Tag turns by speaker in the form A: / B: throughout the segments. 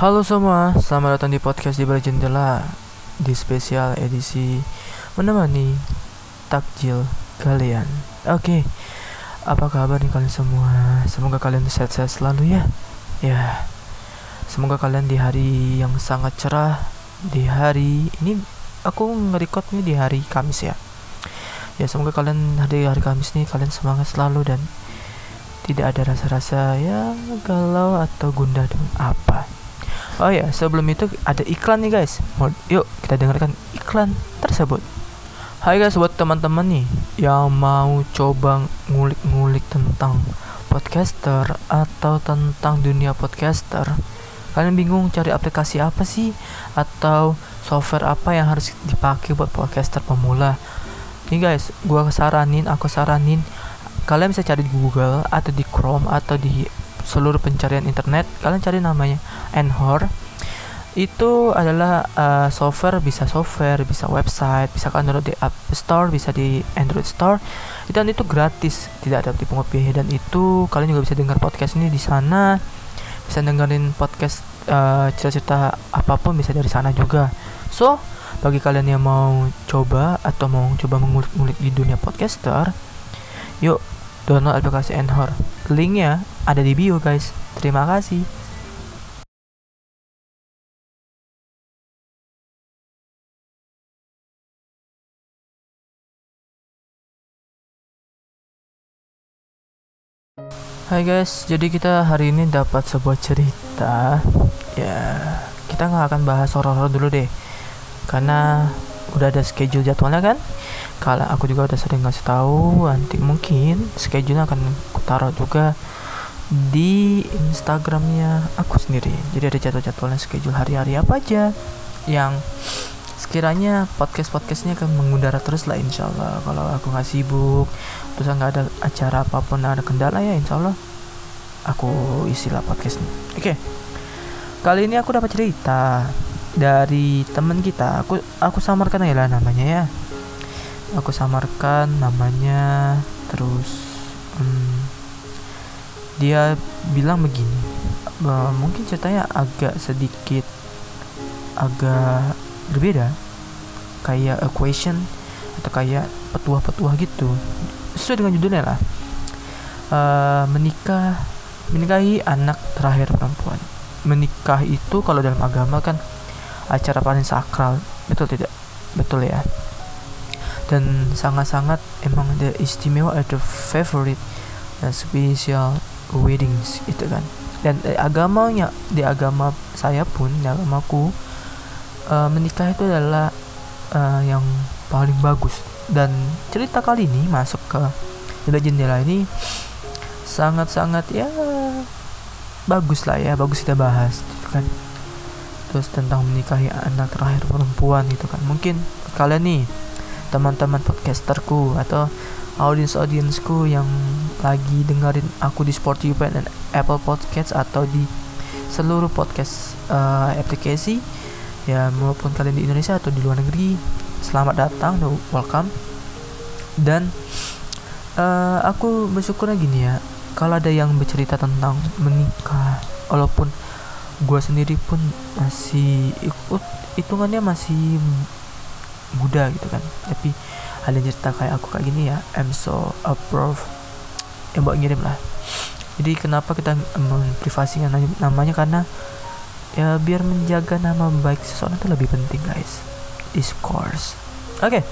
A: Halo semua, selamat datang di podcast di balik jendela di spesial edisi menemani takjil kalian. Oke, apa kabar nih kalian semua? Semoga kalian sehat-sehat selalu ya. Ya, semoga kalian di hari yang sangat cerah di hari ini aku nge nih di hari Kamis ya. Ya semoga kalian hari hari Kamis nih kalian semangat selalu dan tidak ada rasa-rasa ya galau atau gundah dengan apa Oh ya, sebelum itu ada iklan nih guys. Yuk kita dengarkan iklan tersebut. Hai guys, buat teman-teman nih yang mau coba ngulik-ngulik tentang podcaster atau tentang dunia podcaster, kalian bingung cari aplikasi apa sih atau software apa yang harus dipakai buat podcaster pemula? Nih guys, gua saranin, aku saranin kalian bisa cari di Google atau di Chrome atau di seluruh pencarian internet kalian cari namanya Anchor itu adalah uh, software bisa software bisa website bisa kalian download di App Store bisa di Android Store. Dan itu gratis tidak ada dipungut biaya. Dan itu kalian juga bisa dengar podcast ini di sana. Bisa dengerin podcast uh, cerita-cerita apa pun bisa dari sana juga. So bagi kalian yang mau coba atau mau coba mengulik-ngulik di dunia podcaster yuk download aplikasi Anchor linknya ada di bio guys. Terima kasih. Hai guys, jadi kita hari ini dapat sebuah cerita. Ya, kita nggak akan bahas horor dulu deh, karena udah ada schedule jadwalnya kan. Kalau aku juga udah sering ngasih tahu, nanti mungkin schedule akan aku taruh juga di Instagramnya aku sendiri. Jadi ada jadwal-jadwalnya schedule hari-hari apa aja yang sekiranya podcast podcastnya akan mengudara terus lah insya Allah kalau aku nggak sibuk terus nggak ada acara apa pun ada kendala ya insya Allah aku isilah podcastnya oke okay. kali ini aku dapat cerita dari teman kita. Aku aku samarkan ya lah namanya ya. Aku samarkan namanya terus hmm, dia bilang begini. Mungkin ceritanya agak sedikit agak berbeda. Kayak equation atau kayak petuah-petuah gitu. Sesuai dengan judulnya lah. Uh, menikah menikahi anak terakhir perempuan. Menikah itu kalau dalam agama kan acara paling sakral. Betul tidak? Betul ya. Dan sangat-sangat emang ada istimewa ada favorite dan special weddings itu kan. Dan eh, agamanya di agama saya pun di agamaku uh, menikah itu adalah uh, yang paling bagus. Dan cerita kali ini masuk ke jendela-jendela ini sangat-sangat ya bagus lah ya bagus kita bahas gitu kan terus tentang menikahi anak terakhir perempuan gitu kan. Mungkin kalian nih teman-teman podcasterku atau audiens-audiensku yang lagi dengerin aku di Spotify dan Apple Podcast atau di seluruh podcast uh, aplikasi ya maupun kalian di Indonesia atau di luar negeri selamat datang welcome. Dan uh, aku bersyukur gini ya kalau ada yang bercerita tentang menikah walaupun gue sendiri pun masih ikut hitungannya masih muda gitu kan. Tapi ada cerita kayak aku kayak gini ya I'm so approve yang buat ngirim lah. Jadi kenapa kita memprivasinya namanya karena ya biar menjaga nama baik seseorang itu lebih penting guys. Discourse oke. Okay.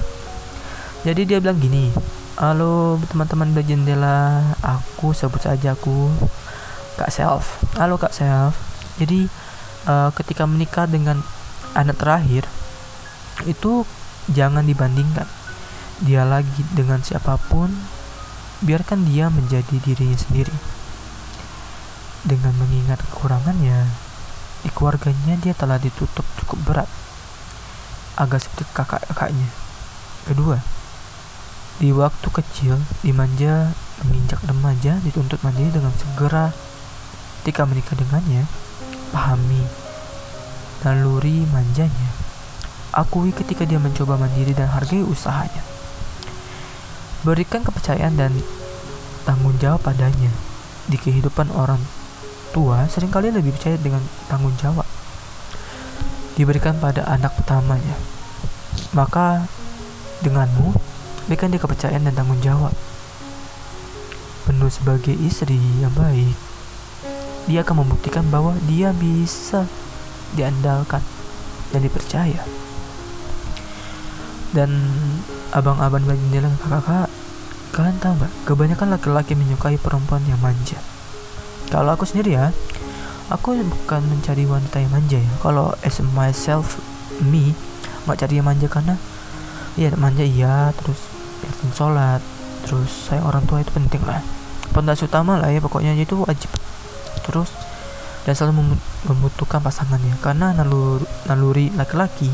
A: jadi dia bilang gini halo teman-teman di jendela aku sebut saja aku kak self. Halo kak self jadi uh, ketika menikah dengan anak terakhir itu jangan dibandingkan. Dia lagi dengan siapa pun biarkan dia menjadi dirinya sendiri. Dengan mengingat kekurangannya di keluarganya dia telah ditutup cukup berat, agak seperti kakak-kakaknya. Kedua, di waktu kecil dimanja menginjak remaja dituntut mandiri dengan segera ketika menikah dengannya pahami naluri manjanya akui ketika dia mencoba mandiri dan hargai usahanya berikan kepercayaan dan tanggung jawab padanya di kehidupan orang tua sering kali lebih percaya dengan tanggung jawab diberikan pada anak pertamanya. Maka denganmu berikan dia kepercayaan dan tanggung jawab. Penuh sebagai istri yang baik, dia akan membuktikan bahwa dia bisa diandalkan dan dipercaya. Dan abang-abang dan kakak-kakak, kalian tahu nggak? Kebanyakan laki-laki menyukai perempuan yang manja. Kalau aku sendiri ya, aku bukan mencari wanita yang manja ya. Kalau as myself, me, nggak cari yang manja karena ya manja iya, terus rajin sholat, terus saya orang tua itu penting lah. Pondasi utama lah ya, pokoknya itu wajib. Terus dan selalu membutuhkan pasangannya karena naluri, naluri laki-laki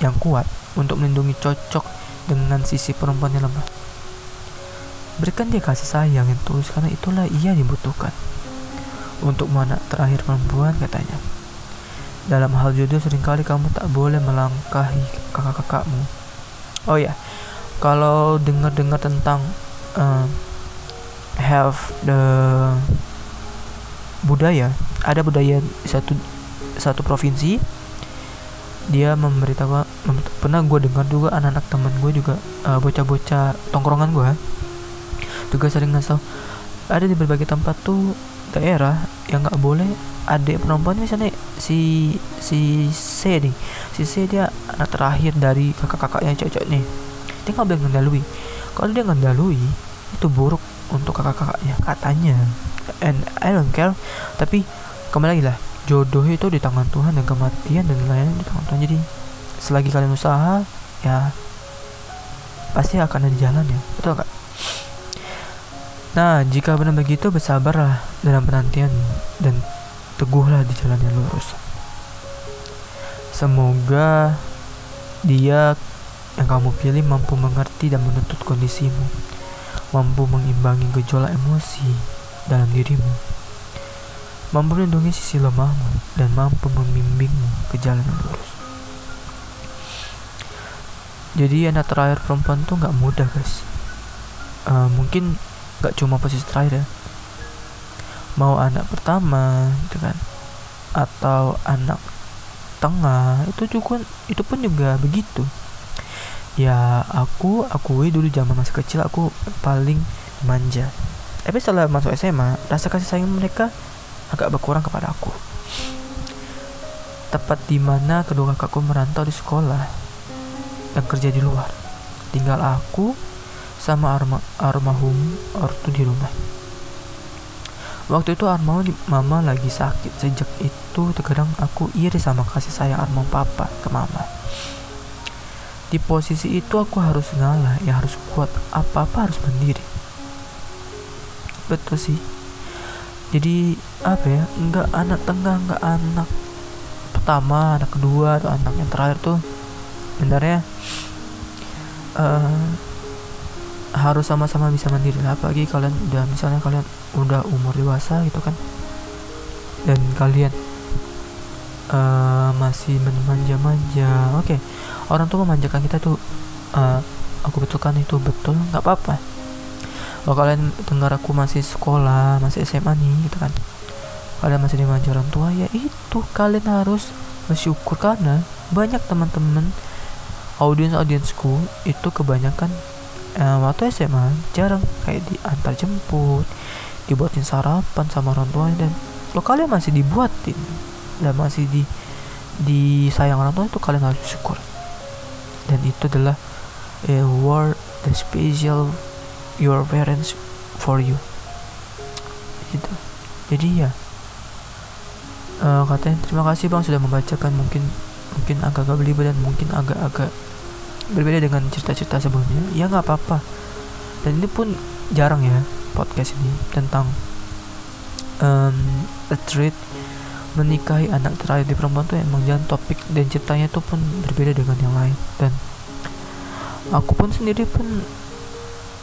A: yang kuat untuk melindungi cocok dengan sisi perempuan yang lemah. Berikan dia kasih sayang yang tulus karena itulah ia dibutuhkan. Untuk anak terakhir perempuan katanya. Dalam hal jodoh sering kali kamu tak boleh melangkahi kakak-kakakmu. Oh ya, kalau dengar-dengar tentang uh, have the budaya ada budaya satu satu provinsi dia memberitahu mem, pernah gue dengar juga anak-anak teman gue juga uh, bocah-bocah tongkrongan gue juga sering ngasih ada di berbagai tempat tuh daerah yang nggak boleh adik perempuan misalnya si si C nih si C dia anak terakhir dari kakak-kakaknya cocok nih dia nggak boleh ngandalui kalau dia ngandalui itu buruk untuk kakak-kakaknya katanya and I don't care. Tapi kembali lagi lah. Jodoh itu di tangan Tuhan dan kematian dan lain-lain di tangan Tuhan. Jadi selagi kalian usaha ya pasti akan ada jalan ya. Betul kak nah jika benar begitu bersabarlah dalam penantian dan teguhlah di jalan yang lurus. Semoga dia yang kamu pilih mampu mengerti dan menuntut kondisimu mampu mengimbangi gejolak emosi dalam dirimu, mampu melindungi sisi lemahmu, dan mampu membimbingmu ke jalan yang lurus. Jadi anak terakhir perempuan tuh nggak mudah guys. Uh, mungkin nggak cuma posisi terakhir ya. Mau anak pertama, gitu kan, atau anak tengah itu juga itu pun juga begitu ya aku akui dulu zaman masih kecil aku paling manja tapi setelah masuk SMA rasa kasih sayang mereka agak berkurang kepada aku. Tepat di mana kedua kakakku merantau di sekolah dan kerja di luar. Tinggal aku sama arma armahum ortu di rumah. Waktu itu armahum mama lagi sakit. Sejak itu terkadang aku iri sama kasih sayang armahum papa ke mama. Di posisi itu aku harus ngalah ya harus kuat apa-apa harus berdiri betul sih. Jadi apa ya nggak anak tengah nggak anak pertama anak kedua atau anak yang terakhir tuh sebenarnya uh, harus sama-sama bisa mandiri apalagi kalian udah misalnya kalian udah umur dewasa gitu kan dan kalian uh, masih manja-manja oke. Okay orang tua memanjakan kita tuh uh, aku betulkan itu betul nggak apa-apa kalau kalian dengar aku masih sekolah masih SMA nih gitu kan. Kalian masih dimanja orang tua ya itu. Kalian harus bersyukur karena banyak teman-teman audiens audiensku itu kebanyakan uh, waktu SMA jarang kayak diantar jemput dibuatin sarapan sama orang tua dan lo kalian masih dibuatin dan masih di di sayang orang tua itu kalian harus bersyukur. Dan itu adalah a word the special your parents for you. Gitu. Jadi ya uh, katanya terima kasih bang sudah membacakan. Mungkin mungkin agak-agak belibet dan mungkin agak-agak berbeda dengan cerita-cerita sebelumnya. Ya nggak apa-apa. Dan ini pun jarang ya podcast ini tentang um, a treat menikahi anak terakhir di perempuan tuh emang jangan topik dan ceritanya tuh pun berbeda dengan yang lain. Dan aku pun sendiri pun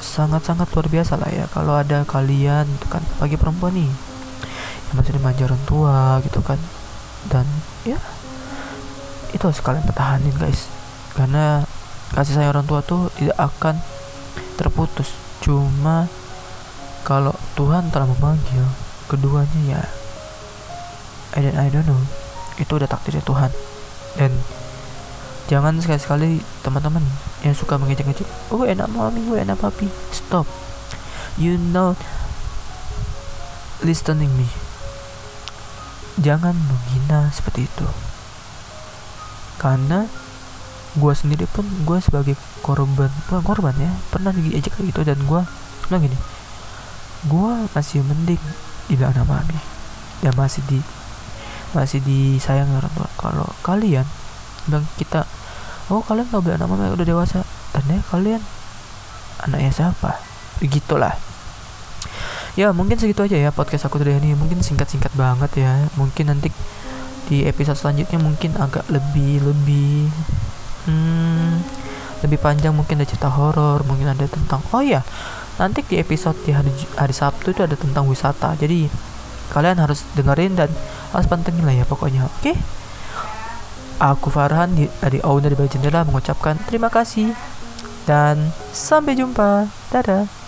A: sangat-sangat luar biasa lah ya. Kalau ada kalian gitu kan. Bagi perempuan nih. Yang masih dimanja orang tua gitu kan. Dan ya itu harus kalian pertahanin guys. Karena kasih sayang orang tua tuh tidak akan terputus. Cuma kalau Tuhan telah memanggil keduanya ya I don't, I don't know. Itu udah takdirnya Tuhan. Dan jangan sekali-sekali teman-teman yang suka mengejek-ngejek oh enak mami oh enak papi. Stop. You know listening me. Jangan menghina seperti itu. Karena gue sendiri pun gue sebagai korban bukan korban ya pernah diejek kayak gitu dan gue bilang gini gue masih mending tidak ada mami. Ya masih di masih disayang orang tua. Kalau kalian bilang kita oh kalian nggak boleh anak mami udah dewasa. Ya kalian anaknya siapa? Begitulah ya mungkin segitu aja ya podcast aku tadi ini. Mungkin singkat-singkat banget ya. Mungkin nanti di episode selanjutnya mungkin agak lebih lebih hmm, lebih panjang. Mungkin ada cerita horor mungkin ada tentang oh ya nanti di episode di hari hari Sabtu itu ada tentang wisata. Jadi kalian harus dengerin dan harus pantengin lah ya pokoknya oke? okay? Aku Farhan dari owner di bawah jendela mengucapkan terima kasih. Dan sampai jumpa. Dadah